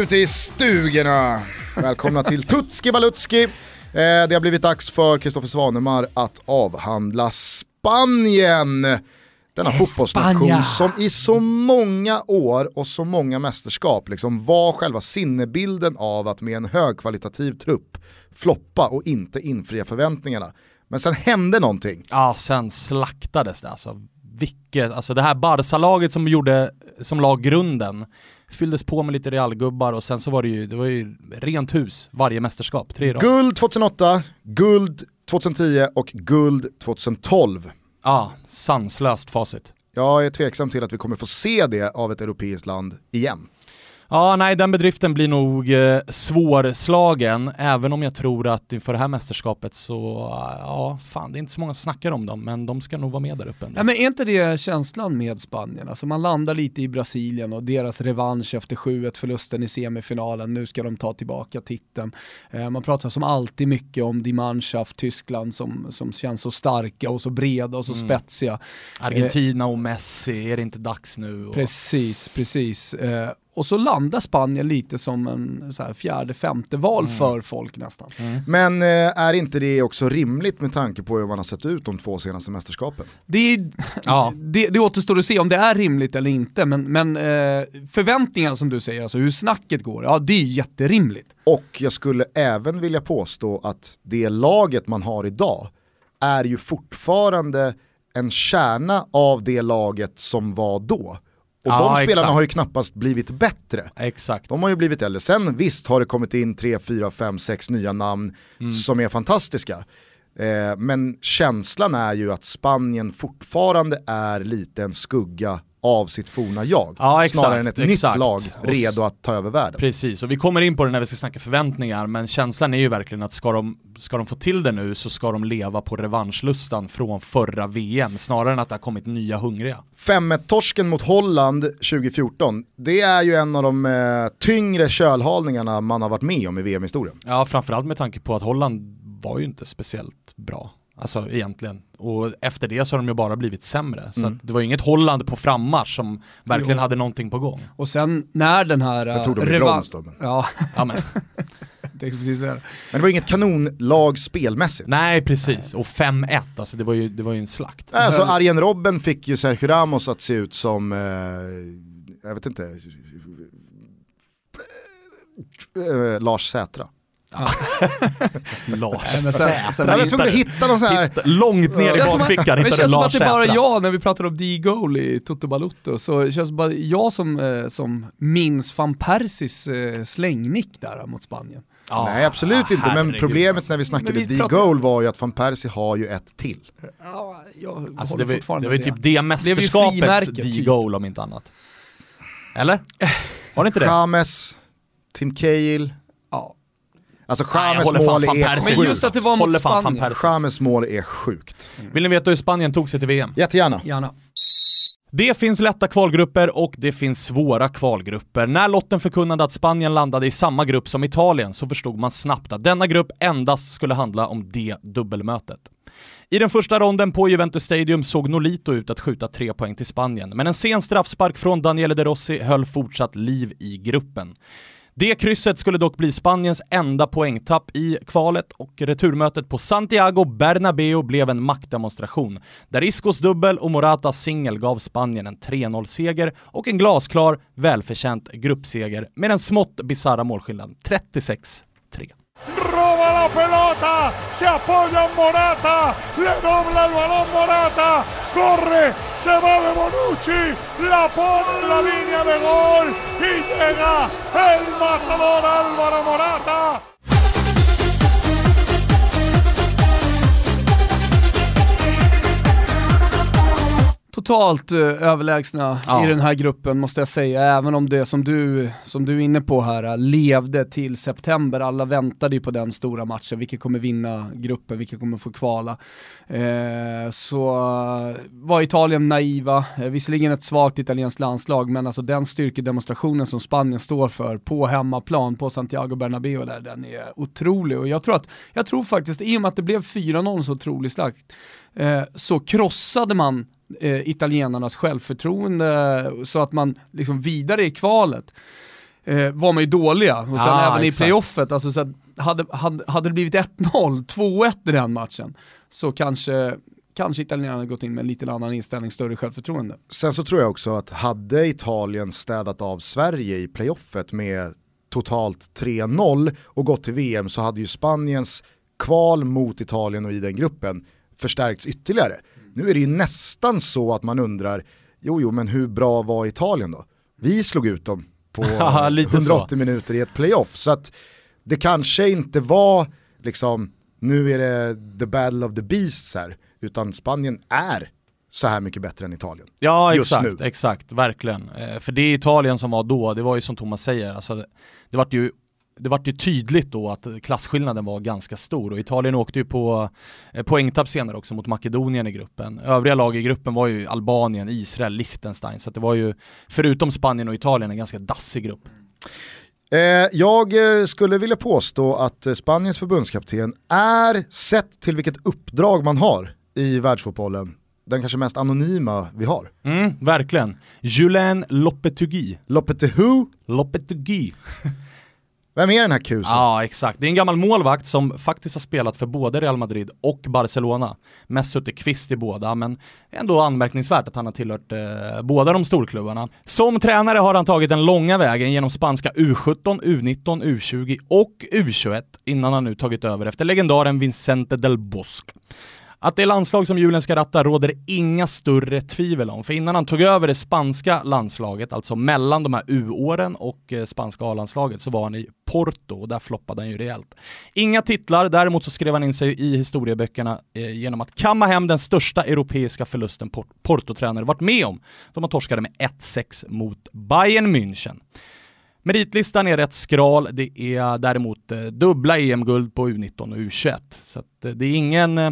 ute i stugorna. Välkomna till Tutski Balutski. Eh, det har blivit dags för Kristoffer Svanemar att avhandla Spanien. Denna fotbollsnation som i så många år och så många mästerskap liksom var själva sinnebilden av att med en högkvalitativ trupp floppa och inte infria förväntningarna. Men sen hände någonting. Ja, sen slaktades det alltså. Vilket, alltså det här Barca-laget som gjorde, som la grunden, fylldes på med lite realgubbar och sen så var det ju, det var ju rent hus varje mästerskap, tre rad. Guld 2008, guld 2010 och guld 2012. Ja, sanslöst facit. Jag är tveksam till att vi kommer få se det av ett europeiskt land igen. Ja, nej, den bedriften blir nog eh, svårslagen, även om jag tror att inför det här mästerskapet så, ja, fan, det är inte så många som snackar om dem, men de ska nog vara med där uppe. Ja, men är inte det känslan med Spanien? Alltså man landar lite i Brasilien och deras revansch efter 7-1 förlusten i semifinalen, nu ska de ta tillbaka titeln. Eh, man pratar som alltid mycket om Die Mannschaft, Tyskland som, som känns så starka och så breda och så mm. spetsiga. Argentina och Messi, är det inte dags nu? Och... Precis, precis. Eh, och så landar Spanien lite som en så här fjärde, femte val mm. för folk nästan. Mm. Men eh, är inte det också rimligt med tanke på hur man har sett ut de två senaste mästerskapen? Det, ja. det, det återstår att se om det är rimligt eller inte, men, men eh, förväntningarna som du säger, alltså hur snacket går, ja det är jätterimligt. Och jag skulle även vilja påstå att det laget man har idag är ju fortfarande en kärna av det laget som var då. Och ja, de spelarna exakt. har ju knappast blivit bättre. Exakt. De har ju blivit äldre. Sen visst har det kommit in 3, 4, 5, 6 nya namn mm. som är fantastiska. Eh, men känslan är ju att Spanien fortfarande är lite en skugga av sitt forna jag. Ja, exakt, snarare än ett exakt. nytt lag redo att ta över världen. Precis, och vi kommer in på det när vi ska snacka förväntningar, men känslan är ju verkligen att ska de, ska de få till det nu så ska de leva på revanschlustan från förra VM, snarare än att det har kommit nya hungriga. 5-1-torsken mot Holland 2014, det är ju en av de eh, tyngre kölhalningarna man har varit med om i VM-historien. Ja, framförallt med tanke på att Holland var ju inte speciellt bra. Alltså egentligen. Och efter det så har de ju bara blivit sämre. Så mm. det var ju inget Holland på frammarsch som verkligen jo. hade någonting på gång. Och sen när den här... Jag tror de blev brons då. Men... Ja. ja men. det precis men det var inget kanonlag spelmässigt. Nej precis, och 5-1, alltså det var ju, det var ju en slakt. Alltså Arjen Robben fick ju Sergio Ramos att se ut som, eh, jag vet inte, eh, Lars Sätra. Lars Säter. Jag tror att hitta någon sån här... långt ner i bakfickan Det känns som att det är bara jag när vi pratar om D-goal i Toto Balutto, så det känns bara jag som, eh, som minns van Persis eh, slängnick där mot Spanien. Ah, Nej absolut inte, men problemet alltså. när vi snackade vi D-goal var ju att van Persie har ju ett till. Ja, alltså det, var, det var ju typ det mästerskapets D-goal om inte annat. Eller? Var det inte det? James, Tim Cahill, Alltså James mål är sjukt. Men just att det var mot Spanien. James mål är sjukt. Mm. Vill ni veta hur Spanien tog sig till VM? Jättegärna. Gärna. Det finns lätta kvalgrupper och det finns svåra kvalgrupper. När lotten förkunnade att Spanien landade i samma grupp som Italien så förstod man snabbt att denna grupp endast skulle handla om det dubbelmötet. I den första ronden på Juventus Stadium såg Nolito ut att skjuta tre poäng till Spanien, men en sen straffspark från Daniele De Rossi höll fortsatt liv i gruppen. Det krysset skulle dock bli Spaniens enda poängtapp i kvalet och returmötet på Santiago Bernabéu blev en maktdemonstration, där Iscos dubbel och Moratas singel gav Spanien en 3-0-seger och en glasklar, välförtjänt gruppseger med den smått bisarra målskillnaden 36 roba la pelota, se apoya Morata, le dobla el balón Morata, corre, se va de Bonucci, la pone en la línea de gol y llega el matador Álvaro Morata. Totalt uh, överlägsna ja. i den här gruppen måste jag säga, även om det som du, som du är inne på här uh, levde till september. Alla väntade ju på den stora matchen, vilka kommer vinna gruppen, vilka kommer få kvala. Uh, så var Italien naiva, visserligen ett svagt italienskt landslag, men alltså den styrkedemonstrationen som Spanien står för på hemmaplan, på Santiago Bernabéu där, den är otrolig. Och jag tror, att, jag tror faktiskt, i och med att det blev 4-0 så otroligt starkt, så krossade man eh, italienarnas självförtroende så att man liksom vidare i kvalet eh, var man ju dåliga. Och sen Ah, även i exakt. playoffet, alltså, så att hade, hade, hade det blivit 1-0, 2-1 i den matchen, så kanske, kanske italienarna gått in med en lite annan inställning, större självförtroende. Sen så tror jag också att hade Italien städat av Sverige i playoffet med totalt 3-0 och gått till VM så hade ju Spaniens kval mot Italien och i den gruppen förstärkts ytterligare. Nu är det ju nästan så att man undrar, jo jo men hur bra var Italien då? Vi slog ut dem på Ja, lite så. 180 minuter i ett playoff. Så att det kanske inte var liksom, nu är det the battle of the beasts här, utan Spanien är så här mycket bättre än Italien. Ja exakt, exakt, verkligen. Eh, för det Italien som var då, det var ju som Thomas säger, alltså, det, det vart ju det vart ju tydligt då att klasskillnaden var ganska stor och Italien åkte ju på eh, poängtapp senare också mot Makedonien i gruppen. Övriga lag i gruppen var ju Albanien, Israel, Liechtenstein, så det var ju förutom Spanien och Italien en ganska dassig grupp. Eh, jag eh, skulle vilja påstå att Spaniens förbundskapten är, sett till vilket uppdrag man har i världsfotbollen, den kanske mest anonyma vi har. Mm, verkligen. Julien Lopetegui. Lopetegui, Lopetegui. vem är den här kusen? Ja, exakt. Det är en gammal målvakt som faktiskt har spelat för både Real Madrid och Barcelona. Mest suttit kvist i båda, men ändå anmärkningsvärt att han har tillhört eh, båda de storklubbarna. Som tränare har han tagit den långa vägen genom spanska U17, U19, U20 och U21 innan han nu tagit över efter legendaren Vicente del Bosque. Att det är landslag som julen ska ratta råder det inga större tvivel om, för innan han tog över det spanska landslaget, alltså mellan de här U-åren och eh, spanska A-landslaget, så var han i Porto och där floppade han ju rejält. Inga titlar, däremot så skrev han in sig i historieböckerna eh, genom att kamma hem den största europeiska förlusten Port Porto-tränare varit med om. De har torskade med 1-6 mot Bayern München. Meritlistan är rätt skral, det är däremot eh, dubbla EM-guld på U19 och U21. Så att, eh, det är ingen eh,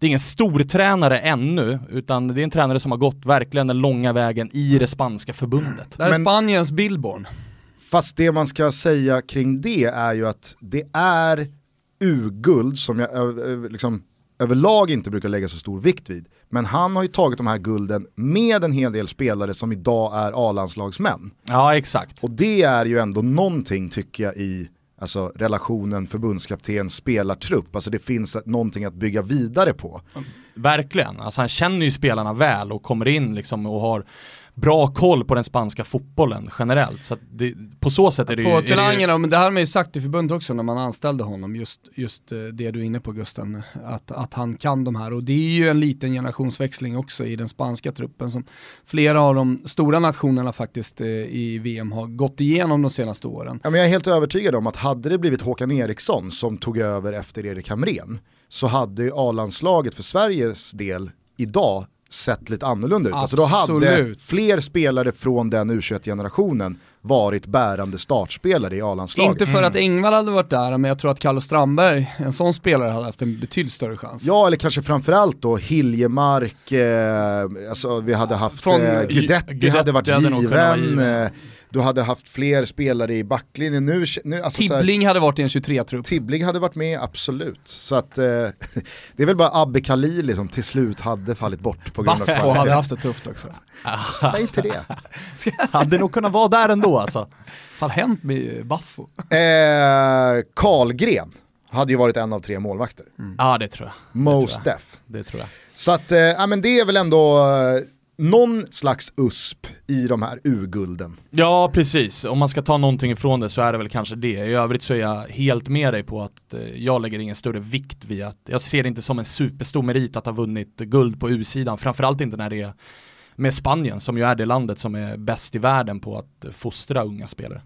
det är ingen stortränare ännu, utan det är en tränare som har gått verkligen den långa vägen i det spanska förbundet. Det här är Men- Spaniens Billborn. Fast det man ska säga kring det är ju att det är U-guld som jag liksom, överlag inte brukar lägga så stor vikt vid. Men han har ju tagit de här gulden med en hel del spelare som idag är A-landslagsmän. Ja, exakt. Och det är ju ändå någonting tycker jag i alltså, relationen förbundskapten spelartrupp. Alltså det finns någonting att bygga vidare på. Verkligen. Alltså han känner ju spelarna väl och kommer in liksom och har bra koll på den spanska fotbollen generellt. Så att det, på så sätt är det ju... På ju- talangerna, men det här har man ju sagt i förbundet också när man anställde honom, just, just eh, det du är inne på Gusten, att, att han kan de här. Och det är ju en liten generationsväxling också i den spanska truppen som flera av de stora nationerna faktiskt eh, i VM har gått igenom de senaste åren. Ja, men jag är helt övertygad om att hade det blivit Håkan Eriksson som tog över efter Erik Hamrén så hade ju A-landslaget för Sveriges del idag sett lite annorlunda ut. Alltså då hade Absolut. fler spelare från den U21-generationen varit bärande startspelare i A-landslaget. Inte för att Engvall hade varit där, men jag tror att Carlos Strandberg, en sån spelare, hade haft en betydligt större chans. Ja, eller kanske framförallt då Hiljemark, eh, alltså vi hade haft Från- eh, Guidetti Guidetti hade varit hade given, given. Du hade haft fler spelare i backlinjen. Nu, nu, alltså här- Tibbling hade varit i en 23-trupp. Tibbling hade varit med, absolut. Så att eh, det är väl bara Abbe Khalili som till slut hade fallit bort på grund av Baffo hade kvalitet. haft det tufft också. Säg inte det. Hade nog kunnat vara där ändå alltså. Vad hänt med Baffo? Eh, Karlgren hade ju varit en av tre målvakter. Ja, det tror jag. Most tror jag. def. Det tror jag. Så att, eh, ja, men det är väl ändå eh, någon slags USP i de här U-gulden. Ja, precis. Om man ska ta någonting ifrån det så är det väl kanske det. I övrigt så är jag helt med dig på att eh, jag lägger ingen större vikt vid att, jag ser det inte som en superstor merit att ha vunnit guld på U-sidan, framförallt inte när det är med Spanien som ju är det landet som är bäst i världen på att fostra unga spelare.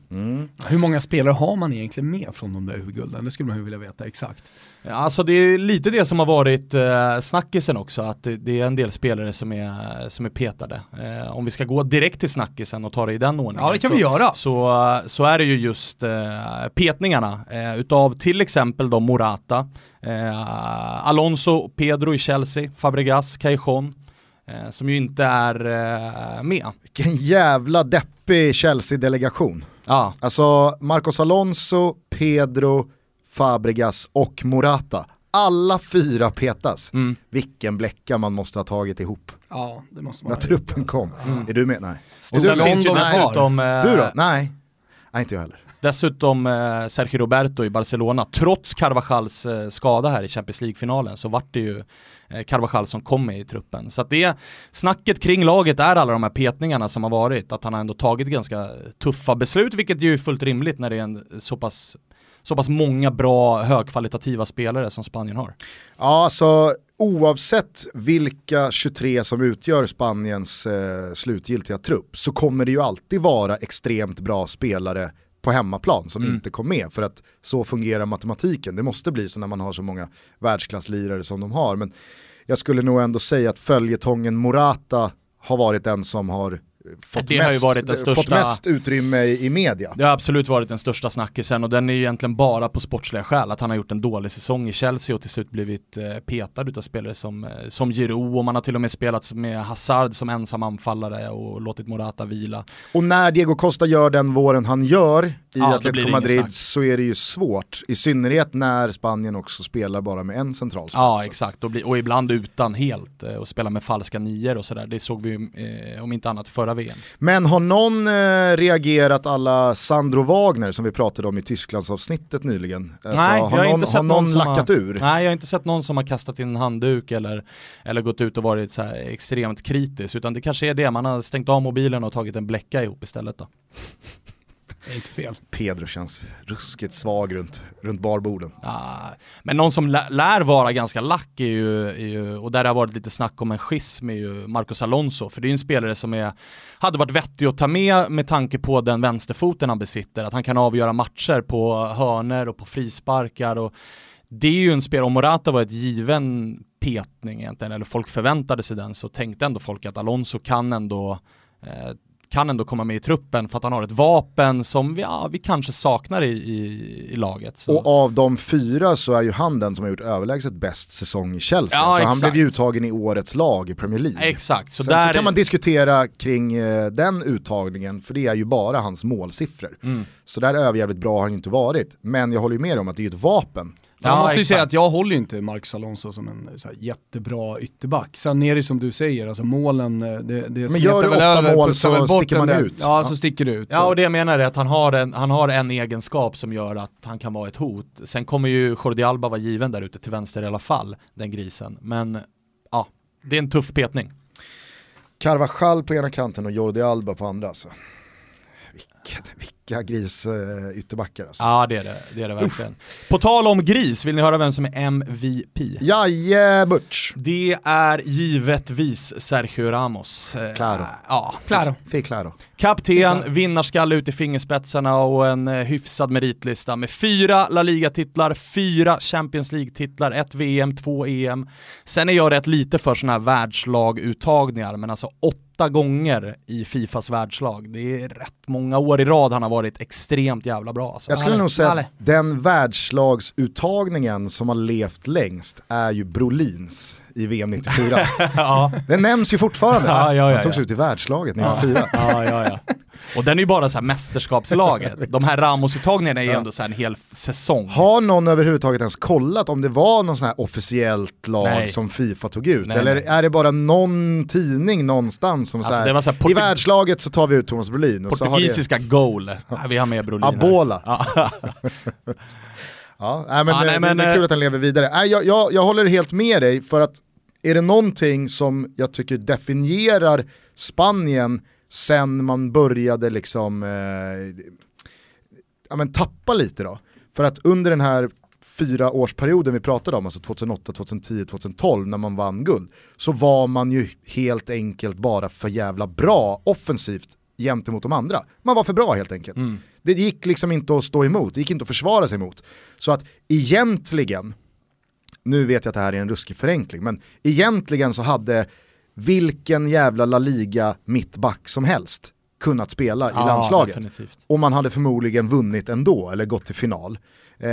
Hur många spelare har man egentligen med från de där U-gulden? Det skulle man ju vilja veta exakt. Ja, Alltså det är lite det som har varit eh, snackisen också, att det, det är en del spelare som är, som är petade. Eh, om vi ska gå direkt till snackisen och ta det i den ordningen. Ja, det kan så, vi göra. Så, så är det ju just eh, petningarna eh, utav till exempel då Morata, eh, Alonso, Pedro i Chelsea, Fabregas, Cajon, som ju inte är eh, med. Vilken jävla deppig Chelsea-delegation. Ja, Alltså Marcos Alonso, Pedro, Fabregas och Morata. Alla fyra petas. mm. Vilken bläcka man måste ha tagit ihop Ja, det måste man när truppen kom. Är du med? Nej. Och du sen finns ju dessutom... eh, Du då? Nej. Nej, inte jag heller. Dessutom eh, Sergio Roberto i Barcelona, trots Carvajals eh, skada här i Champions League-finalen så vart det ju eh, Carvajal som kom med i truppen. Så att det, snacket kring laget är alla de här petningarna som har varit, att han har ändå tagit ganska tuffa beslut, vilket ju är fullt rimligt när det är en så pass så pass många bra högkvalitativa spelare som Spanien har. Ja, alltså oavsett vilka 23 som utgör Spaniens eh, slutgiltiga trupp så kommer det ju alltid vara extremt bra spelare på hemmaplan som mm. inte kom med för att så fungerar matematiken. Det måste bli så när man har så många världsklasslirare som de har. Men jag skulle nog ändå säga att följetongen Morata har varit den som har fått, det mest, har största, fått mest utrymme i, i, media. Det har absolut varit den största snackisen och den är egentligen bara på sportsliga skäl. Att han har gjort en dålig säsong i Chelsea och till slut blivit eh, petad utav spelare som, eh, som Giroud och man har till och med spelat med Hazard som ensam anfallare och låtit Morata vila. Och när Diego Costa gör den våren han gör i ja, Atletico Madrid så är det ju svårt. I synnerhet när Spanien också spelar bara med en central Ja exakt, och, bli, och ibland utan helt eh, och spela med falska nior och sådär. Det såg vi eh, om inte annat förra VM. Men har någon eh, reagerat alla Sandro Wagner som vi pratade om i Tysklandsavsnittet nyligen? Alltså, nej, har jag någon, inte sett har någon, någon lackat har, ur? Nej, jag har inte sett någon som har kastat in en handduk eller, eller gått ut och varit så extremt kritisk, utan det kanske är det, man har stängt av mobilen och tagit en bläcka ihop istället då. Inte fel. Pedro känns ruskigt svag runt, runt barborden. Ah, men någon som lär vara ganska lack är ju, är ju, och där har varit lite snack om en schism, är ju Marcos Alonso. För det är ju en spelare som är, hade varit vettig att ta med med tanke på den vänsterfoten han besitter. Att han kan avgöra matcher på hörner och på frisparkar. Och det är ju en spelare, om Morata var ett given petning egentligen, eller folk förväntade sig den, så tänkte ändå folk att Alonso kan ändå eh, kan ändå komma med i truppen för att han har ett vapen som vi, ja, vi kanske saknar i, i, i laget. Så. Och av de fyra så är ju han den som har gjort överlägset bäst säsong i Chelsea. Ja, så exakt. han blev ju uttagen i årets lag i Premier League. Exakt. Så, Sen så kan man diskutera kring eh, den uttagningen, för det är ju bara hans målsiffror. Mm. Så där överjävligt bra har han ju inte varit. Men jag håller ju med om att det är ett vapen Ja, jag måste ju säga att jag håller ju inte Marcus Alonso som en så här, jättebra ytterback. Sen är det som du säger, alltså målen, eh, det, det Men gör du åtta över, mål så sticker man ut. Ja, ja, så sticker det ut. Ja, och det jag menar är att han har, en, han har en egenskap som gör att han kan vara ett hot. Sen kommer ju Jordi Alba vara given där ute till vänster i alla fall, den grisen. Men ja, det är en tuff petning. Carvajal på ena kanten och Jordi Alba på andra alltså. Vilket, vilka gris uh, ytterbackar alltså. Ja det är det, det är det verkligen. Uff. På tal om gris, vill ni höra vem som är MVP? Jaje Butch. Det är givetvis Sergio Ramos. Eh, claro. Ja. Claro. Fy claro. Kapten, vinnarskalle ut i fingerspetsarna och en uh, hyfsad meritlista med fyra La Liga-titlar, fyra Champions League-titlar, ett VM, två EM. Sen är jag rätt lite för sådana här världslaguttagningar, men alltså åtta åtta gånger i Fifas världslag. Det är rätt många år i rad han har varit extremt jävla bra. Alltså. Jag skulle nog säga att den världslagsuttagningen som har levt längst är ju Brolins i VM 94. ja. Den nämns ju fortfarande. Ja, ja, ja, han togs ut i världslaget 94. Ja, ja, ja. Och den är ju bara så här mästerskapslaget. De här Ramos-uttagningarna är ju ändå så en hel säsong. Har någon överhuvudtaget ens kollat om det var någon sån här officiellt lag nej. som Fifa tog ut? Nej, Eller nej. är det bara någon tidning någonstans som alltså, så här, så här i världslaget så tar vi ut Thomas Brolin. Portugisiska det... goal, vi har med Brolin Abola. Ja, nej, men, ja, nej, men, det är kul att den lever vidare. Nej, jag, jag, jag håller helt med dig för att är det någonting som jag tycker definierar Spanien sen man började liksom eh, ja, men tappa lite då. För att under den här fyra årsperioden vi pratade om, alltså 2008, 2010, 2012 när man vann guld, så var man ju helt enkelt bara för jävla bra offensivt gentemot de andra. Man var för bra helt enkelt. Mm. Det gick liksom inte att stå emot, det gick inte att försvara sig emot. Så att egentligen, nu vet jag att det här är en ruskig förenkling, men egentligen så hade vilken jävla La Liga mittback som helst kunnat spela ja, i landslaget. Definitivt. Och man hade förmodligen vunnit ändå, eller gått till final. Eh,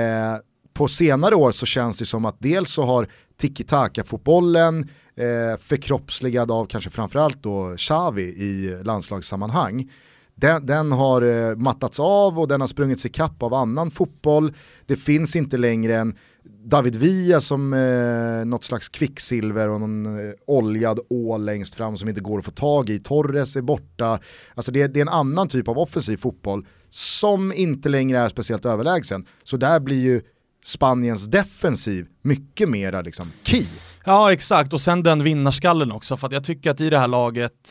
på senare år så känns det som att dels så har tiki-taka-fotbollen eh, förkroppsligad av kanske framförallt då Xavi i landslagssammanhang den, den har eh, mattats av och den har sprungits ikapp av annan fotboll. Det finns inte längre en David Villa som eh, något slags kvicksilver och någon eh, oljad ål längst fram som inte går att få tag i. Torres är borta. Alltså det, det, är en annan typ av offensiv fotboll som inte längre är speciellt överlägsen. Så där blir ju Spaniens defensiv mycket mera liksom key. Ja exakt, och sen den vinnarskallen också, för att jag tycker att i det här laget,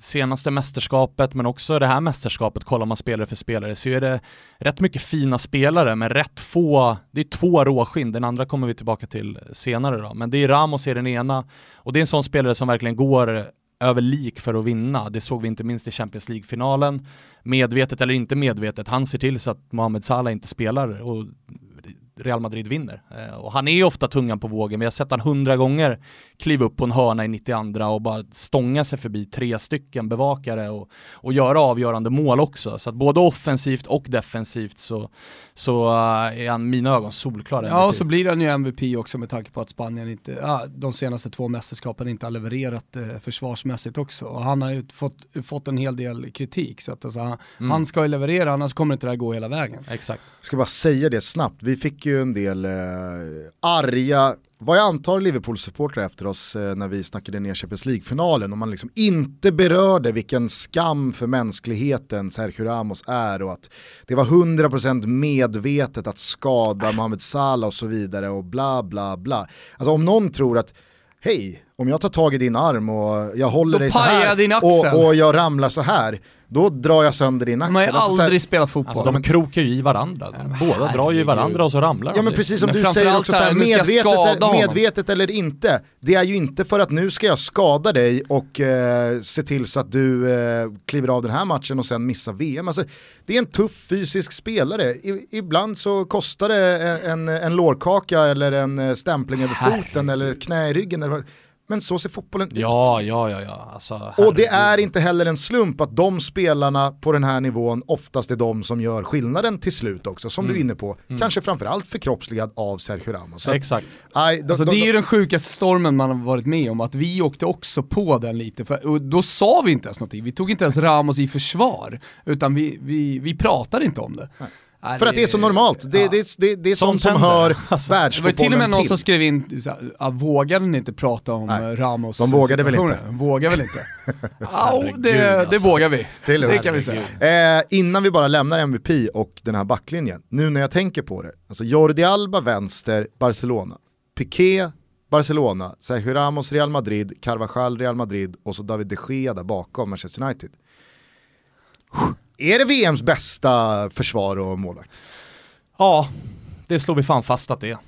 senaste mästerskapet men också det här mästerskapet, kollar man spelare för spelare, så är det rätt mycket fina spelare men rätt få, det är två råskinn, den andra kommer vi tillbaka till senare då, men det är Ramos i den ena, och det är en sån spelare som verkligen går över lik för att vinna. Det såg vi inte minst i Champions League-finalen. Medvetet eller inte medvetet, han ser till så att Mohamed Salah inte spelar och Real Madrid vinner. Eh, och han är ofta tungan på vågen, vi har sett han hundra gånger kliva upp på en hörna i 92 och bara stånga sig förbi tre stycken bevakare och, och göra avgörande mål också. Så att både offensivt och defensivt så, så uh, är han mina ögon solklar. Ja, och så blir han ju MVP också med tanke på att Spanien inte, ja, de senaste två mästerskapen inte har levererat eh, försvarsmässigt också. Och han har ju fått, fått en hel del kritik, så att alltså, han, mm. han ska ju leverera, annars kommer inte det här gå hela vägen. Exakt. Jag ska bara säga det snabbt, vi fick ju en del eh, arga vad jag antar Liverpool-supportrar efter oss eh, när vi snackade ner Champions League-finalen och man liksom inte berörde vilken skam för mänskligheten Sergio Ramos är och att det var 100% medvetet att skada Mohamed Salah och så vidare och bla bla bla. Alltså om någon tror att hej, om jag tar tag i din arm och jag håller Då dig så här och, och jag ramlar så här, då drar jag sönder din axel. De har ju alltså, aldrig spelat fotboll. Alltså, de krokar ju i varandra. Båda Herregud. drar ju i varandra och så ramlar de. Ja men precis som men du säger också, så här, medvetet, medvetet eller inte, det är ju inte för att nu ska jag skada dig och eh, se till så att du eh, kliver av den här matchen och sen missar VM. Alltså, det är en tuff fysisk spelare. I, ibland så kostar det en, en lårkaka eller en eh, stämpling över foten Herregud. eller ett knä i ryggen. Eller, men så ser fotbollen ut. Ja, ja, ja. ja. Alltså, och det är inte heller en slump att de spelarna på den här nivån oftast är de som gör skillnaden till slut också, som mm. du är inne på. Mm. Kanske framförallt förkroppsligad av Sergio Ramos. Så Exakt. Aj, då, alltså, då, det är ju den sjukaste stormen man har varit med om, att vi åkte också på den lite, för, och då sa vi inte ens någonting. Vi tog inte ens Ramos i försvar, utan vi, vi, vi pratade inte om det. Nej. Nej, För att det är så normalt, det, ja. det, det, det är sånt som hör alltså, världsfotbollen till. Det var till och med någon till. som skrev in, såhär, vågade ni inte prata om Nej. Ramos De vågade väl inte? Vågar väl inte? Au, det, alltså. det vågar vi. Det, det kan vi säga. Eh, innan vi bara lämnar MVP och den här backlinjen, nu när jag tänker på det, alltså Jordi Alba vänster, Barcelona, Piqué, Barcelona, Sergio Ramos Real Madrid, Carvajal Real Madrid och så David de Gea där bakom Manchester United. Är det VMs bästa försvar och målvakt? Ja, det slår vi fan fast att det är.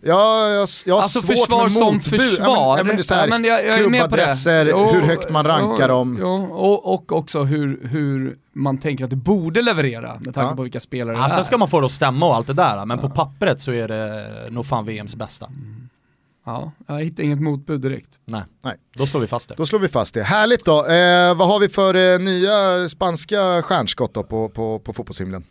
Ja, jag, jag har alltså svårt försvar med som försvar. Ja, men, det är ja, men jag, jag. Jo, hur högt man rankar jo, dem. Jo, och, och också hur, hur man tänker att det borde leverera med tanke ja. på vilka spelare det är. Sen ska man få det att stämma och allt det där, men på pappret så är det nog fan VMs bästa. Mm. Ja, jag hittar inget motbud direkt. Nej. Nej, då slår vi fast det. Då slår vi fast det. Härligt då. Eh, vad har vi för eh, nya spanska stjärnskott då på, på, på fotbollshimlen?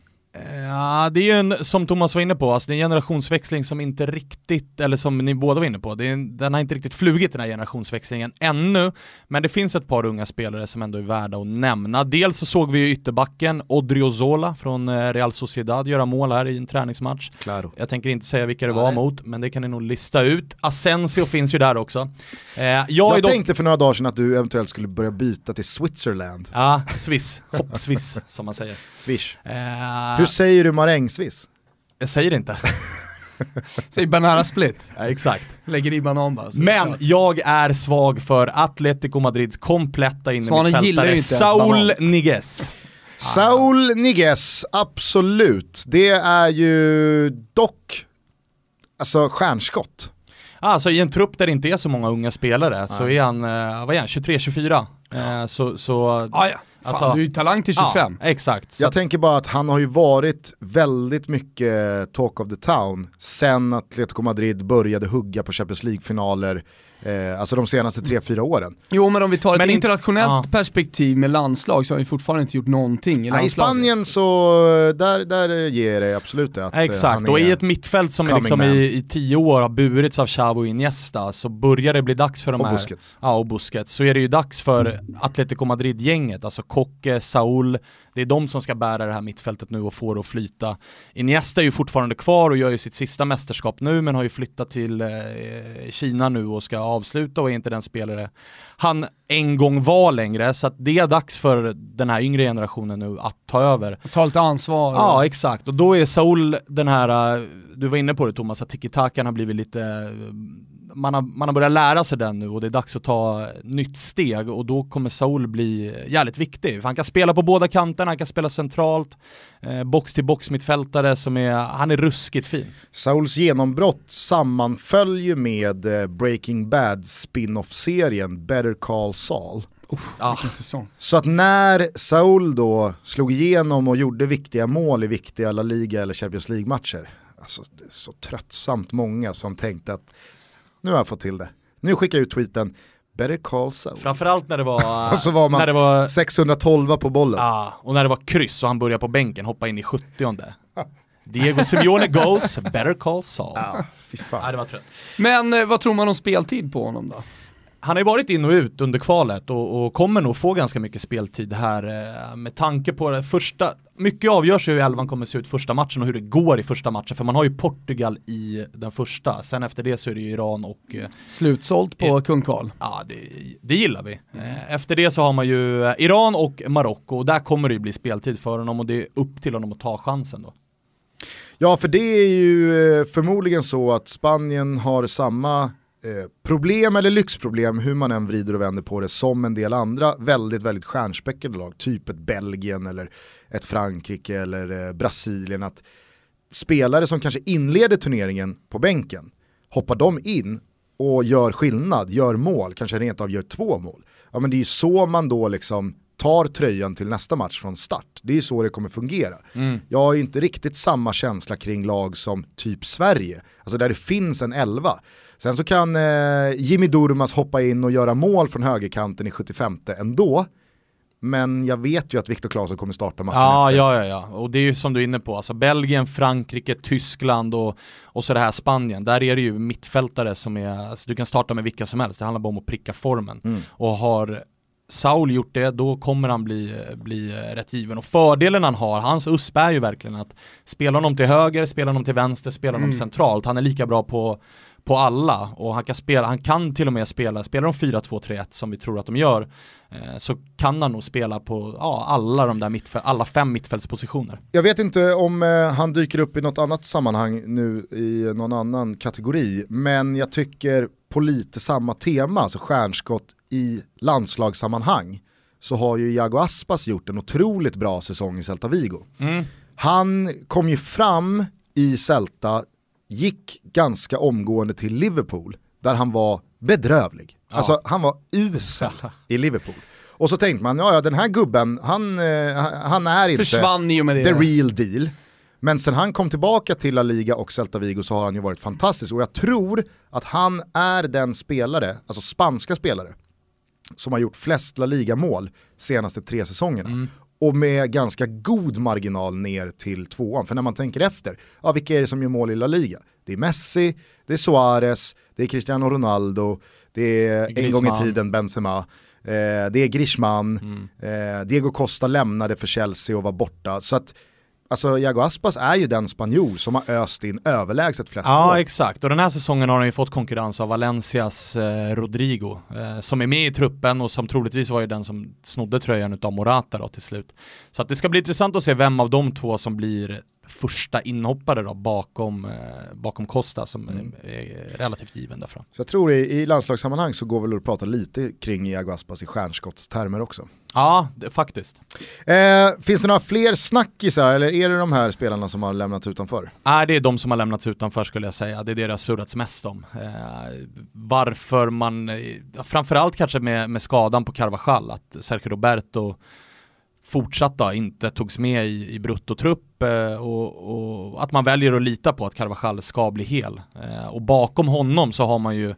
Ja, det är ju en, som Thomas var inne på, alltså det är en generationsväxling som inte riktigt, eller som ni båda var inne på, en, den har inte riktigt flugit den här generationsväxlingen ännu, men det finns ett par unga spelare som ändå är värda att nämna. Dels så såg vi ju ytterbacken Odriozola från eh, Real Sociedad göra mål här i en träningsmatch. Claro. Jag tänker inte säga vilka det var Nej. mot, men det kan ni nog lista ut. Asensio finns ju där också. Eh, jag, jag tänkte dock... för några dagar sedan att du eventuellt skulle börja byta till Switzerland. Ja, Swiss, hopp-Swiss som man säger. Swish. Eh, hur säger du marängsviss? Jag säger det inte. Säg banana split. Ja, exakt. Lägger i banan bara. Men jag är svag för Atletico Madrids kompletta innermittfältare Saul Niguez. Saul Niguez, absolut. Det är ju dock alltså stjärnskott. Alltså i en trupp där det inte är så många unga spelare Nej. så är han, eh, vad är han, 23-24? Eh, så, så ah, ja. Fan, alltså, du är ju talang till 25. Ja, exakt. Jag tänker bara att han har ju varit väldigt mycket talk of the town sen Atletico Madrid började hugga på Champions League-finaler Eh, alltså de senaste tre fyra åren. Jo men om vi tar ett internationellt ja. perspektiv med landslag så har vi fortfarande inte gjort någonting i landslaget. I Spanien så, där, där ger det absolut det. Att eh, Exakt, och i ett mittfält som liksom i, i, tio år har burits av Xavi och Iniesta så börjar det bli dags för de och här... Busquets. Ja, och Busquets. Så är det ju dags för Atletico Madrid-gänget, alltså Koke, Saul, det är de som ska bära det här mittfältet nu och få det att flyta. Iniesta är ju fortfarande kvar och gör ju sitt sista mästerskap nu men har ju flyttat till eh, Kina nu och ska avsluta och är inte den spelare han en gång var längre. Så det är dags för den här yngre generationen nu att ta över. Ta lite ansvar. Ja exakt och då är Saul den här, eh, du var inne på det Thomas, att tiki-takan har blivit lite man har, man har börjat lära sig den nu och det är dags att ta nytt steg och då kommer Saul bli jävligt viktig. För han kan spela på båda kanterna, han kan spela centralt, eh, box till box mittfältare som är, han är ruskigt fin. Sauls genombrott sammanföll ju med eh, Breaking Bad spin-off-serien Better Call Saul. ah. säsong. Så att när Saul då slog igenom och gjorde viktiga mål i viktiga La Liga eller Champions League-matcher, alltså det är så tröttsamt många som tänkte att nu har jag fått till det. Nu skickar jag ut tweeten, better call Saul. Framförallt när det var... och så var man när det var, 612 på bollen. Ja, och när det var kryss och han började på bänken, hoppa in i 70 Diego Simeone goes, better call Saul. Ja, fy fan. Ja, det var trött. Men eh, vad tror man om speltid på honom då? Han har ju varit in och ut under kvalet och, och, kommer nog få ganska mycket speltid här eh, med tanke på det första, mycket avgörs ju hur elvan kommer se ut första matchen och hur det går i första matchen för man har ju Portugal i den första, sen efter det så är det ju Iran och eh, Slutsålt på eh, kung Karl. Ja, det, det, gillar vi. Eh, efter det så har man ju Iran och Marocko och där kommer det ju bli speltid för honom och det är upp till honom att ta chansen då. Ja, för det är ju förmodligen så att Spanien har samma problem eller lyxproblem, hur man än vrider och vänder på det, som en del andra väldigt, väldigt stjärnspäckade lag, typ ett Belgien eller ett Frankrike eller eh, Brasilien, att spelare som kanske inleder turneringen på bänken, hoppar de in och gör skillnad, gör mål, kanske rent av gör två mål. Ja men det är ju så man då liksom tar tröjan till nästa match från start. Det är så det kommer fungera. Mm. Jag har inte riktigt samma känsla kring lag som typ Sverige, alltså där det finns en elva. Sen så kan eh, Jimmy Durmas hoppa in och göra mål från högerkanten i 75 ändå. Men jag vet ju att Viktor Claesson kommer starta matchen ja, efter. Ja, ja, ja. Och det är ju som du är inne på, alltså Belgien, Frankrike, Tyskland och, och så det här Spanien. Där är det ju mittfältare som är, alltså du kan starta med vilka som helst, det handlar bara om att pricka formen. Mm. Och har Saul gjort det, då kommer han bli, bli rätt given. Och fördelen han har, hans USP är ju verkligen att spela honom till höger, spela honom till vänster, spela honom mm. centralt. Han är lika bra på på alla och han kan spela, han kan till och med spela, spelar de 4-2-3-1 som vi tror att de gör eh, så kan han nog spela på ja, alla de där mittfäl- alla fem mittfältspositioner. Jag vet inte om eh, han dyker upp i något annat sammanhang nu i någon annan kategori, men jag tycker på lite samma tema, alltså stjärnskott i landslagssammanhang, så har ju Iago Aspas gjort en otroligt bra säsong i Celta Vigo. Mm. Han kom ju fram i Celta gick ganska omgående till Liverpool där han var bedrövlig. Ja. Alltså han var usel i Liverpool. Och så tänkte man, ja, ja den här gubben, han, eh, han är inte Försvann i och med det. the real deal. Men sen han kom tillbaka till La Liga och Celta Vigo så har han ju varit fantastisk och jag tror att han är den spelare, alltså spanska spelare, som har gjort flest La Liga-mål senaste tre säsongerna. Mm och med ganska god marginal ner till tvåan. För när man tänker efter, ja, vilka är det som gör mål i La Liga? Det är Messi, det är Suarez, det är Cristiano Ronaldo, det är Griezmann. en gång i tiden Benzema, eh, det är Griezmann, mm. eh, Diego Costa lämnade för Chelsea och var borta. Så att Alltså Iago Aspas är ju den spanjor som har öst in överlägset flest Ja mål. exakt, och den här säsongen har han ju fått konkurrens av Valencias eh, Rodrigo eh, som är med i truppen och som troligtvis var ju den som snodde tröjan av Morata då till slut. Så att det ska bli intressant att se vem av de två som blir första inhoppare då bakom, eh, bakom Costa som mm. är relativt given där fram. Så jag tror i, i landslagssammanhang så går väl att prata lite kring Iago Aspas i stjärnskottstermer också. Ja, det, faktiskt. Eh, finns det några fler snackisar eller är det de här spelarna som har lämnats utanför? Nej, det är de som har lämnats utanför skulle jag säga. Det är det det har surrats mest om. Eh, varför man, framförallt kanske med, med skadan på Carvajal, att Sergio Roberto fortsatt då inte togs med i, i bruttotrupp eh, och, och, att man väljer att lita på att Carvajal ska bli hel. Eh, och bakom honom så har man ju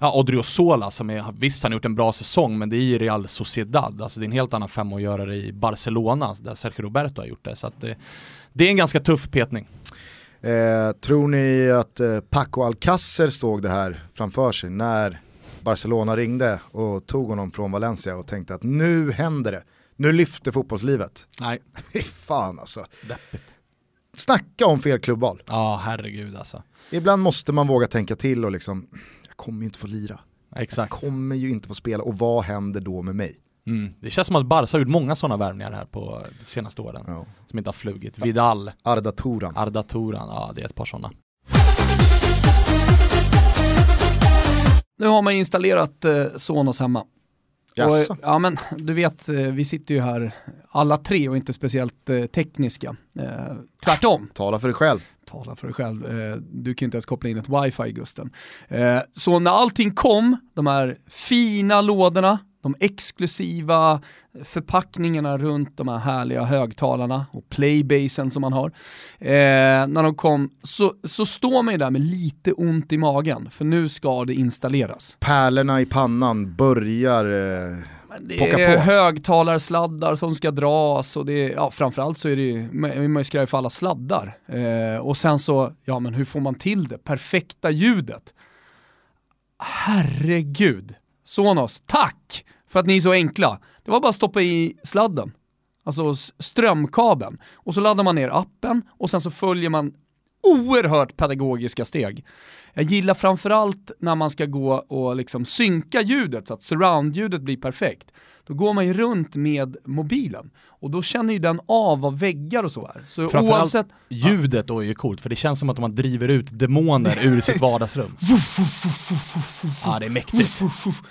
ja, Odriozola som är, visst han har gjort en bra säsong men det är i Real Sociedad, alltså det är en helt annan femma att göra det i Barcelona där Sergio Roberto har gjort det. Så att det, det är en ganska tuff petning. Eh, tror ni att eh, Paco Alcacer stod det här framför sig när Barcelona ringde och tog honom från Valencia och tänkte att nu händer det nu lyfter fotbollslivet. Nej. Fy fan alltså. Deppigt. Snacka om fel klubbval. Ja, herregud alltså. Ibland måste man våga tänka till och liksom, jag kommer ju inte få lira. Exakt. Jag kommer ju inte få spela och vad händer då med mig? Mm. Det känns som att Barca har gjort många sådana värvningar här på de senaste åren. Ja. Som inte har flugit. Vidal, Arda Turan. Arda Turan, ja det är ett par sådana. Nu har man installerat eh, Sonos hemma. Jaså? Och, ja men du vet, eh, vi sitter ju här alla tre och inte speciellt eh, tekniska. Eh, tvärtom. Tala för dig själv. Tala för dig själv. Eh, du kan ju inte ens koppla in ett wifi Gusten. Eh, så när allting kom, de här fina lådorna, de exklusiva förpackningarna runt de här härliga högtalarna och playbasen som man har. Eh, när de kom så, så står man ju där med lite ont i magen för nu ska det installeras. Pärlorna i pannan börjar eh, Det är högtalarsladdar som ska dras och det är, ja, framförallt så är det ju, man är skraj för alla sladdar. Eh, och sen så, ja men hur får man till det? Perfekta ljudet. Herregud. Sonos, tack för att ni är så enkla. Det var bara att stoppa i sladden, alltså strömkabeln. Och så laddar man ner appen och sen så följer man oerhört pedagogiska steg. Jag gillar framförallt när man ska gå och liksom synka ljudet så att surround-ljudet blir perfekt. Då går man ju runt med mobilen och då känner ju den av vad väggar och så är. Så Framförallt oavsett, ljudet då är ju coolt, för det känns som att man driver ut demoner ur sitt vardagsrum. Ja, det är mäktigt.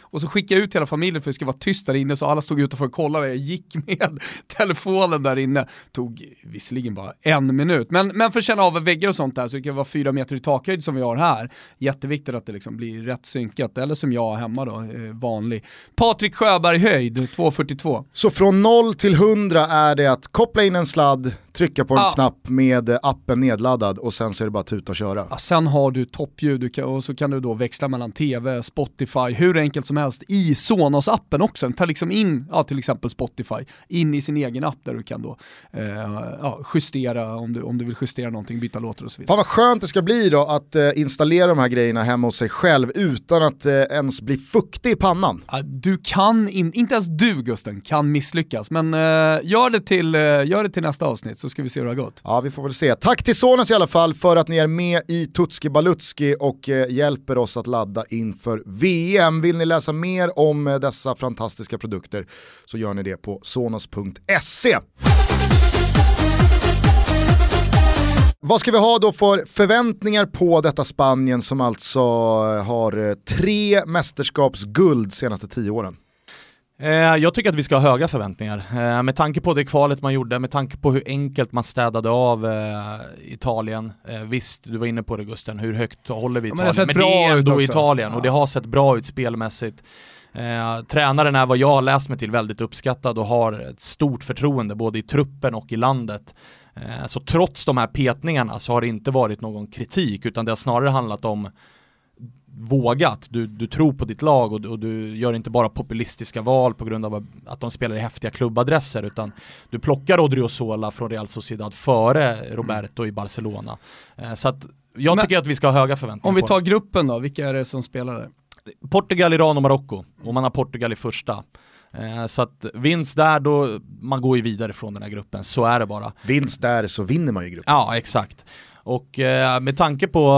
och så skickade jag ut hela familjen för att det ska vara tyst där inne så alla stod utanför och kollade. Jag gick med telefonen där inne. Tog visserligen bara en minut, men, men för att känna av väggar och sånt där så det kan vara fyra meter i takhöjd som vi har här. Jätteviktigt att det liksom blir rätt synkat, eller som jag hemma då, eh, vanlig. Patrik Sjöberg höjd, 2.42. Så från 0 till 100 är det att koppla in en sladd, trycka på en Ja. knapp med eh, appen nedladdad och sen så är det bara att tuta och köra. Ja, sen har du toppljud du kan, och så kan du då växla mellan tv, Spotify, hur enkelt som helst i Sonos-appen också. Den tar liksom in, ja, till exempel Spotify, in i sin egen app där du kan då eh, ja, justera om du, om du vill justera någonting, byta låtar och så vidare. Fan vad skönt det ska bli då att eh, installera de här grejerna hemma hos sig själv utan att eh, ens bli fuktig i pannan. Ja, Du kan, in, inte ens du Gusten, kan misslyckas, men eh, gör, det till, eh, gör det till nästa avsnitt så ska vi se hur det har gått. Ja, vi får väl se. Tack till Sonos i alla fall för att ni är med i Tutski Balutski och eh, hjälper oss att ladda inför VM. Vill ni läsa mer om eh, dessa fantastiska produkter så gör ni det på sonos.se. Vad ska vi ha då för förväntningar på detta Spanien som alltså eh, har eh, tre mästerskapsguld senaste tio åren? Eh, jag tycker att vi ska ha höga förväntningar. Eh, med tanke på det kvalet man gjorde, med tanke på hur enkelt man städade av eh, Italien. Visst, du var inne på det Gusten, hur högt håller vi Ja, men Italien? Men, det är ändå. Italien och det har sett bra ut spelmässigt. Eh, tränaren är vad jag har läst mig till väldigt uppskattad och har ett stort förtroende både i truppen och i landet. Eh, så trots de här petningarna så har det inte varit någon kritik utan det har snarare handlat om vågat, du, du tror på ditt lag och, du- och du gör inte bara populistiska val på grund av att de spelar i häftiga klubbadresser utan du plockar Odriozola från Real Sociedad före Roberto i Barcelona. Eh, så att jag Men- tycker att vi ska ha höga förväntningar Om vi tar gruppen då, vilka är det som spelar där? Portugal, Iran och Marocko och man har Portugal i första. Eh, så att vinst där då, man går ju vidare från den här gruppen, så är det bara. Vinst där så vinner man ju gruppen. Ja, exakt. Och eh, med tanke på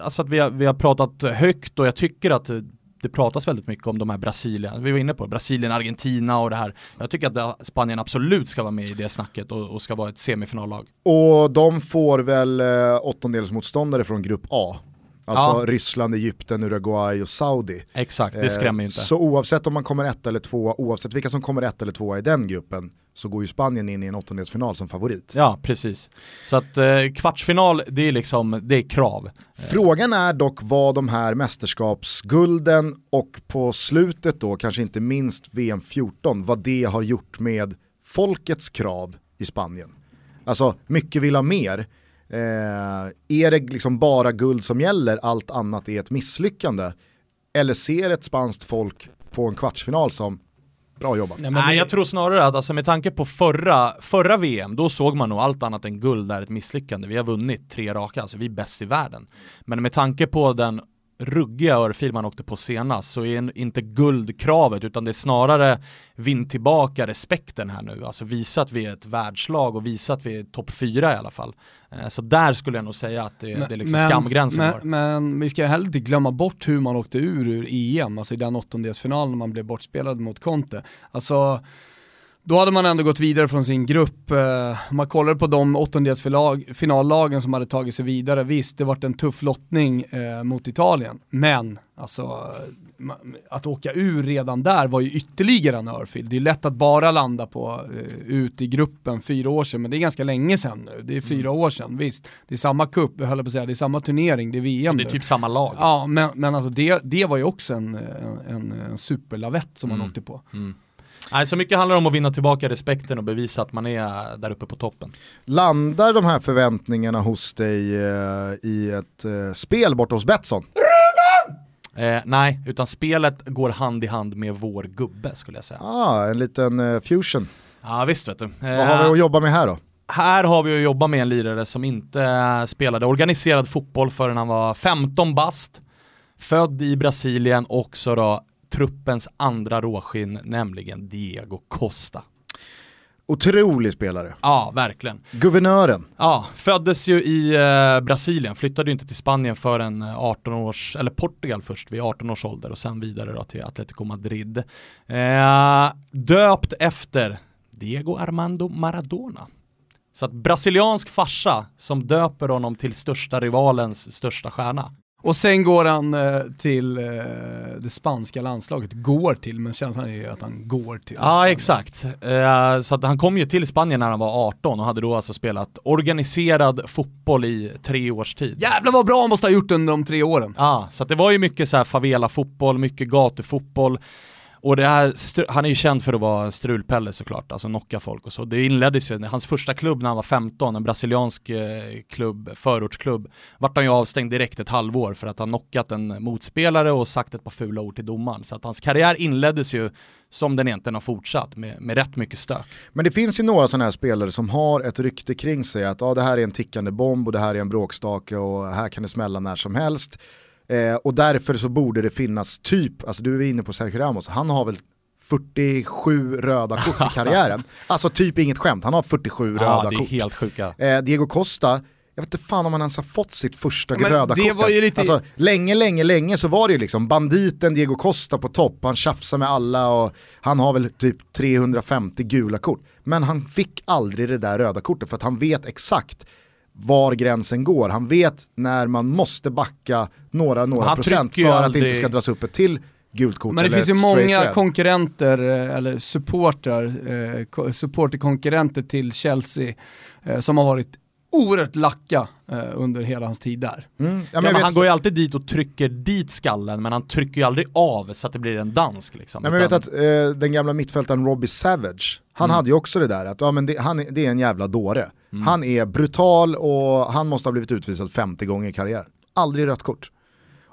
alltså att vi har, vi har pratat högt och jag tycker att eh, det pratas väldigt mycket om de här Brasilien, vi var inne på Brasilien, Argentina och det här. Jag tycker att Spanien absolut ska vara med i det snacket och, och ska vara ett semifinallag. Och de får väl eh, åttondelsmotståndare från grupp A. Alltså Ja. Ryssland, Egypten, Uruguay och Saudi. Exakt, det Eh, skrämmer ju inte. Så oavsett om man kommer ett eller två, oavsett vilka som kommer ett eller två i den gruppen, så går ju Spanien in i en åttondelsfinal som favorit. Ja, precis. Så att eh, kvartsfinal, det är liksom, det är krav. Frågan är dock vad de här mästerskapsgulden och på slutet då, kanske inte minst VM 14, vad det har gjort med folkets krav i Spanien. Alltså, mycket vill ha mer. Eh, är det liksom bara guld som gäller, allt annat är ett misslyckande? Eller ser ett spanskt folk på en kvartsfinal som bra jobbat? Nej, jag tror snarare att alltså, med tanke på förra, förra VM, då såg man nog allt annat än guld är ett misslyckande. Vi har vunnit tre raka, alltså vi är bäst i världen. Men med tanke på den ruggiga örfil man åkte på senast så är inte guldkravet utan det är snarare vinn tillbaka respekten här nu. Alltså visa att vi är ett världslag och visa att vi är topp fyra i alla fall. Eh, så där skulle jag nog säga att det, men, det är liksom men, skamgränsen men, men, vi ska heller inte glömma bort hur man åkte ur ur EM, alltså i den åttondelsfinalen när man blev bortspelad mot Conte. Alltså då hade man ändå gått vidare från sin grupp. Eh, man kollar på de åttondelsfinallagen som hade tagit sig vidare. Visst, det varit en tuff lottning eh, mot Italien, men alltså att åka ur redan där var ju ytterligare en örfil. Det är lätt att bara landa på uh, ut i gruppen fyra år sedan, men det är ganska länge sedan nu. Det är fyra mm. år sedan, visst. Det är samma cup, jag höll på att säga, det är samma turnering, det är VM Det är nu. typ samma lag. Ja, men, men alltså det, det var ju också en, en, en superlavett som mm. man åkte på. Mm. Nej, så mycket handlar om att vinna tillbaka respekten och bevisa att man är där uppe på toppen. Landar de här förväntningarna hos dig eh, i ett eh, spel borta hos Betsson? Eh, nej, utan spelet går hand i hand med vår gubbe skulle jag säga. Ah, en liten eh, fusion. Ja visst vet du. Eh, Vad har vi att jobba med här då? Här har vi att jobba med en lirare som inte eh, spelade organiserad fotboll förrän han var 15 bast. Född i Brasilien, också då truppens andra råskinn, nämligen Diego Costa. Otrolig spelare. Ja, verkligen. Guvernören. Ja, föddes ju i eh, Brasilien, flyttade ju inte till Spanien förrän 18 eh, års, eller Portugal först vid 18 års ålder och sen vidare då till Atletico Madrid. Eh, döpt efter Diego Armando Maradona. Så att brasiliansk farsa som döper honom till största rivalens största stjärna. Och sen går han eh, till eh, det spanska landslaget, går till, men känslan är ju att han går till. Ja Spanien. exakt, eh, så att han kom ju till Spanien när han var 18 och hade då alltså spelat organiserad fotboll i tre års tid. Jävlar vad bra han måste ha gjort under de tre åren. Ja, så att det var ju mycket så här favela-fotboll, mycket gatufotboll. Och det här, han är ju känd för att vara strulpelle såklart, alltså knocka folk och så. Det inleddes ju, hans första klubb när han var 15, en brasiliansk eh, klubb, förortsklubb, vart han ju avstängd direkt ett halvår för att han knockat en motspelare och sagt ett par fula ord till domaren. Så att hans karriär inleddes ju som den egentligen har fortsatt med, med rätt mycket stök. Men det finns ju några sådana här spelare som har ett rykte kring sig att ah, det här är en tickande bomb och det här är en bråkstake och här kan det smälla när som helst. Eh, och därför så borde det finnas typ, alltså du är inne på Sergio Ramos, han har väl 47 röda kort i karriären. Alltså typ inget skämt, han har 47 ja, röda det är kort. helt sjuka. Eh, Diego Costa, jag vet inte fan om han ens har fått sitt första Men röda kort. Lite... Alltså, länge, länge, länge så var det ju liksom banditen Diego Costa på topp, han tjafsar med alla och han har väl typ 350 gula kort. Men han fick aldrig det där röda kortet för att han vet exakt var gränsen går. Han vet när man måste backa några, några procent för aldrig... att det inte ska dras upp ett till gult kort. Men det finns ju många red. konkurrenter, eh, eller supportrar, eh, supporterkonkurrenter till Chelsea eh, som har varit oerhört lacka eh, under hela hans tid där. Mm. Ja, ja, men han går ju alltid dit och trycker dit skallen men han trycker ju aldrig av så att det blir en dansk. Liksom, ja, men utan... vet att eh, den gamla mittfältaren Robbie Savage, han mm. hade ju också det där att ja, men det, han, det är en jävla dåre. Mm. Han är brutal och han måste ha blivit utvisad 50 gånger i karriär. Aldrig rött kort.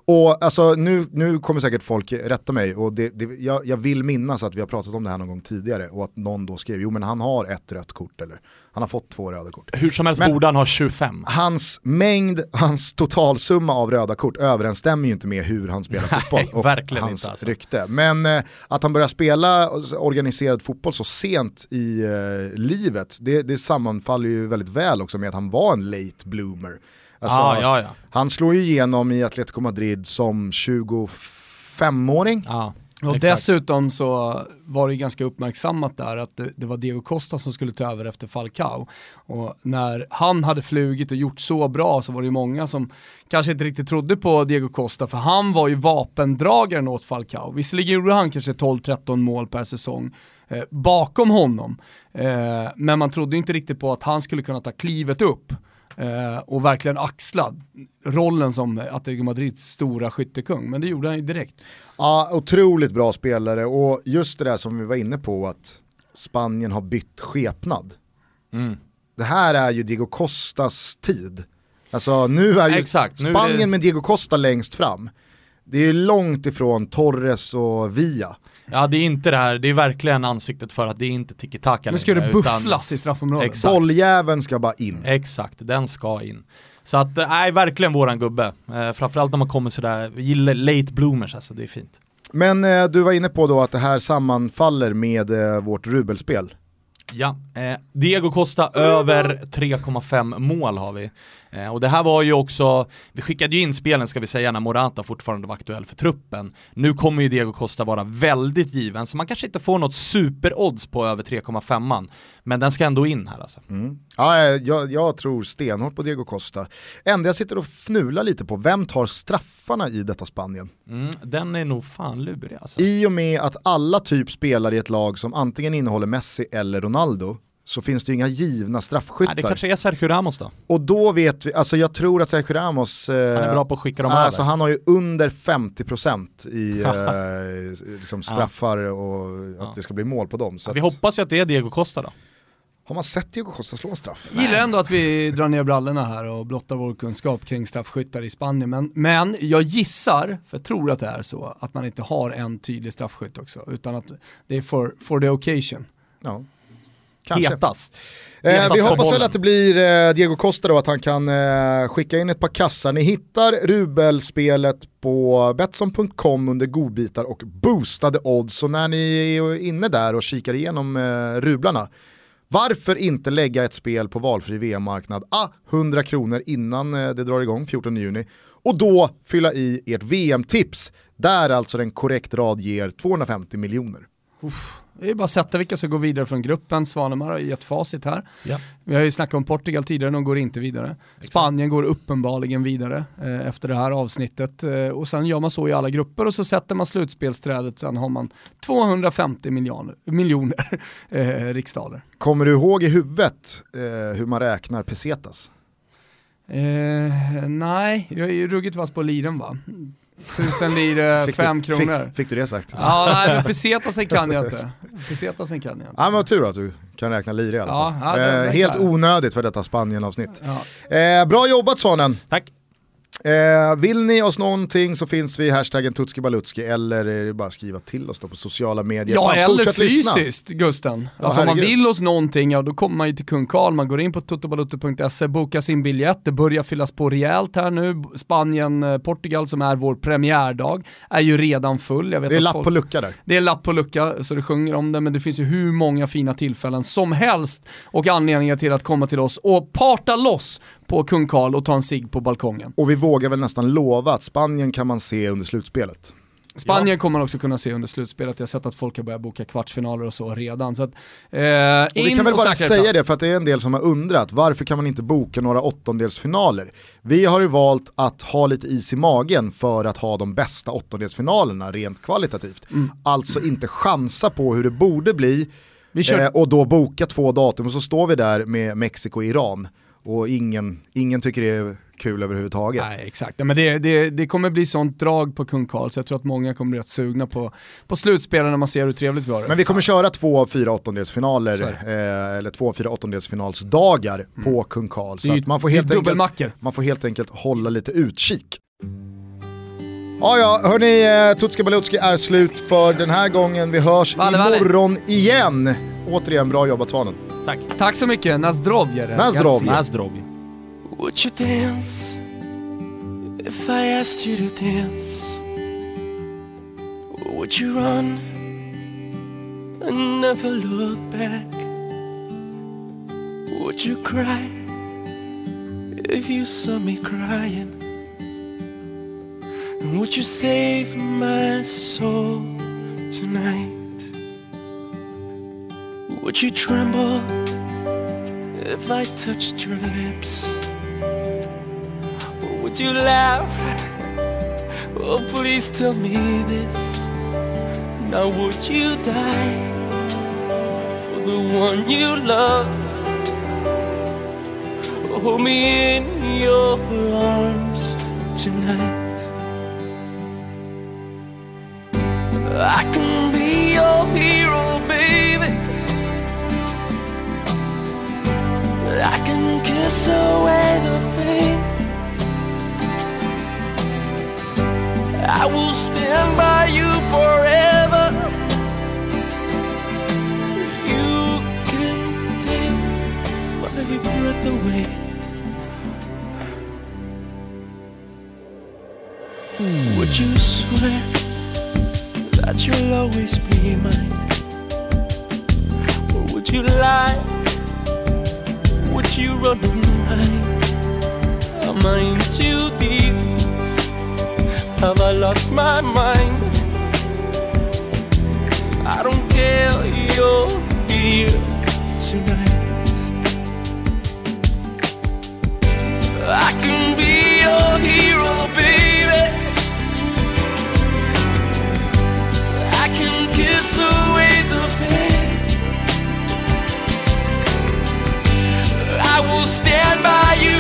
Och alltså nu, nu kommer säkert folk rätta mig och det, det, jag, jag, vill minnas att vi har pratat om det här någon gång tidigare och att någon då skrev, jo men han har ett rött kort eller han har fått två röda kort. Hur som helst men borde han ha 25. Hans mängd, hans totalsumma av röda kort överensstämmer ju inte med hur han spelar fotboll och verkligen hans inte alltså. rykte. Men eh, att han börjar spela organiserad fotboll så sent i eh, livet, det, det sammanfaller ju väldigt väl också med att han var en late bloomer. Alltså, ah, ja, ja. Han slår ju igenom i Atletico Madrid som 25-åring. Ah. Och Exakt. dessutom så var det ganska uppmärksammat där att det, det, var Diego Costa som skulle ta över efter Falcao. Och när han hade flugit och gjort så bra så var det ju många som kanske inte riktigt trodde på Diego Costa för han var ju vapendragaren åt Falcao. Visserligen gjorde han kanske 12-13 mål per säsong eh, bakom honom. Eh, men man trodde inte riktigt på att han skulle kunna ta klivet upp eh, och verkligen axla rollen som Atletico Madrids stora skyttekung. Men det gjorde han ju direkt. Ja, otroligt bra spelare och just det där som vi var inne på att Spanien har bytt skepnad. Mm. Det här är ju Diego Costas tid. Alltså nu är ju Exakt, Spanien det... med Diego Costa längst fram. Det är långt ifrån Torres och Via. Ja det är inte det här, det är verkligen ansiktet för att det är inte tiki-taka Nu ska det bufflas utan, i straffområdet. Bolljäveln ska bara in. Exakt, den ska in. Så att, nej, verkligen våran gubbe. Eh, framförallt när man kommer sådär, gillar late bloomers alltså, det är fint. Men eh, du var inne på då att det här sammanfaller med eh, vårt rubelspel. Ja, eh, Diego Costa över 3,5 mål har vi. Eh, och det här var ju också, vi skickade ju in spelen ska vi säga när Morata fortfarande var aktuell för truppen. Nu kommer ju Diego Costa vara väldigt given, så man kanske inte får något superodds på över 3,5 men den ska ändå in här alltså. Mm. Ja, eh, jag, jag, tror stenhårt på Diego Costa. Enda jag sitter och fnular lite på, vem tar straffarna i detta Spanien? Mm, den är nog fan lurig alltså. I och med att alla typ spelar i ett lag som antingen innehåller Messi eller Ronaldo, så finns det ju inga givna straffskyttar. Nej, det kanske är Sergio Ramos då? Och då vet vi, alltså jag tror att Sergio Ramos... Eh, han är bra på att skicka dem alltså över. Han har ju under 50% i eh, liksom straffar och att det ska bli mål på dem. Ja, vi hoppas ju att det är Diego Costa då. Har man sett Diego Costa slå en straff? Jag gillar ändå att vi drar ner brallorna här och blottar vår kunskap kring straffskyttar i Spanien. Men, men jag gissar, för jag tror att det är så, att man inte har en tydlig straffskytt också. Utan att det är for, for the occasion. Ja. Kanske. Hetast. Eh, vi hoppas väl att det blir eh, Diego Costa då, att han kan eh, skicka in ett par kassar. Ni hittar Rubelspelet på Betsson.com under godbitar och boostade odds. Så när ni är inne där och kikar igenom eh, rublarna, varför inte lägga ett spel på valfri VM-marknad, ah, 100 kronor innan eh, det drar igång 14 juni, och då fylla i ert VM-tips, där alltså den korrekt rad ger 250 miljoner. Det är bara att sätta vilka som går vidare från gruppen. Svanemar har gett facit här. Ja. Vi har ju snackat om Portugal tidigare, de går inte vidare. Exakt. Spanien går uppenbarligen vidare eh, efter det här avsnittet. Eh, och sen gör man så i alla grupper och så sätter man slutspelsträdet, sen har man 250 miljoner, miljoner eh, riksdaler. Kommer du ihåg i huvudet eh, hur man räknar pesetas? Eh, nej, jag är ju ruggigt vass på liren va. Tusen lire, fem du, kronor. Fick, fick, du det sagt? Ja, nej men pesetasen kan jag inte. Pesetasen kan jag inte. Ja men vad tur att du kan räkna lire i alla fall. Ja, ja, eh, helt onödigt för detta Spanien-avsnitt. Ja. Eh, bra jobbat Svanen! Tack! Eh, vill ni oss någonting så finns vi i hashtaggen Tutskibalutski eller är det bara att skriva till oss då på sociala medier. Ja, Fan, eller fortsätt lyssna. fysiskt Gusten. Ja, alltså om man vill oss någonting, ja då kommer man ju till kung Karl, man går in på tuttobalutto.se, bokar sin biljett, det börjar fyllas på rejält här nu. Spanien, eh, Portugal som är vår premiärdag, är ju redan full. Det är lapp folk- på lucka där. Det är lapp på lucka, så det sjunger om det, men det finns ju hur många fina tillfällen som helst och anledningar till att komma till oss och parta loss på kung Karl och ta en cigg på balkongen. Och vi vågar väl nästan lova att Spanien kan man se under slutspelet. Spanien kommer man också kunna se under slutspelet, jag har sett att folk har börjat boka kvartsfinaler och så redan. Så att, eh, Och vi kan väl och bara säga plats. det för att det är en del som har undrat, varför kan man inte boka några åttondelsfinaler? Vi har ju valt att ha lite is i magen för att ha de bästa åttondelsfinalerna rent kvalitativt. Mm. Alltså inte chansa på hur det borde bli Vi kör eh, och då boka två datum och så står vi där med Mexiko och Iran och ingen, ingen tycker det är kul överhuvudtaget. Nej exakt, ja, men det, det, det kommer bli sånt drag på kung Karl så jag tror att många kommer bli rätt sugna på, på slutspelen när man ser hur trevligt vi har det. Men vi kommer köra två av fyra åttondelsfinaler, eh, eller två av fyra åttondelsfinalsdagar på Kung Karl. Mm. Så man får, helt enkelt, man får helt enkelt hålla lite utkik. Ja, ja, hörni, eh, Tutski Balutski är slut för den här gången. Vi hörs Valle, valle. imorgon igen. Återigen, bra jobbat Svanen. Tack! Tack så mycket, Nazdrovje. Nazdrovje. Nazdrovje. Would you dance if I asked you to dance? Would you run and never look back? Would you cry if you saw me crying? And would you save my soul tonight? Would you tremble if I touched your lips? Or would you laugh? Oh, please tell me this. Now, would you die for the one you love? Hold me in your arms tonight. Away the pain. I will stand by you forever. You can take my breath away. Would you swear that you'll always be mine? Or would you lie? You run and hide? Am I in too deep? Have I lost my mind? I don't care, you're here tonight. I can stand by you.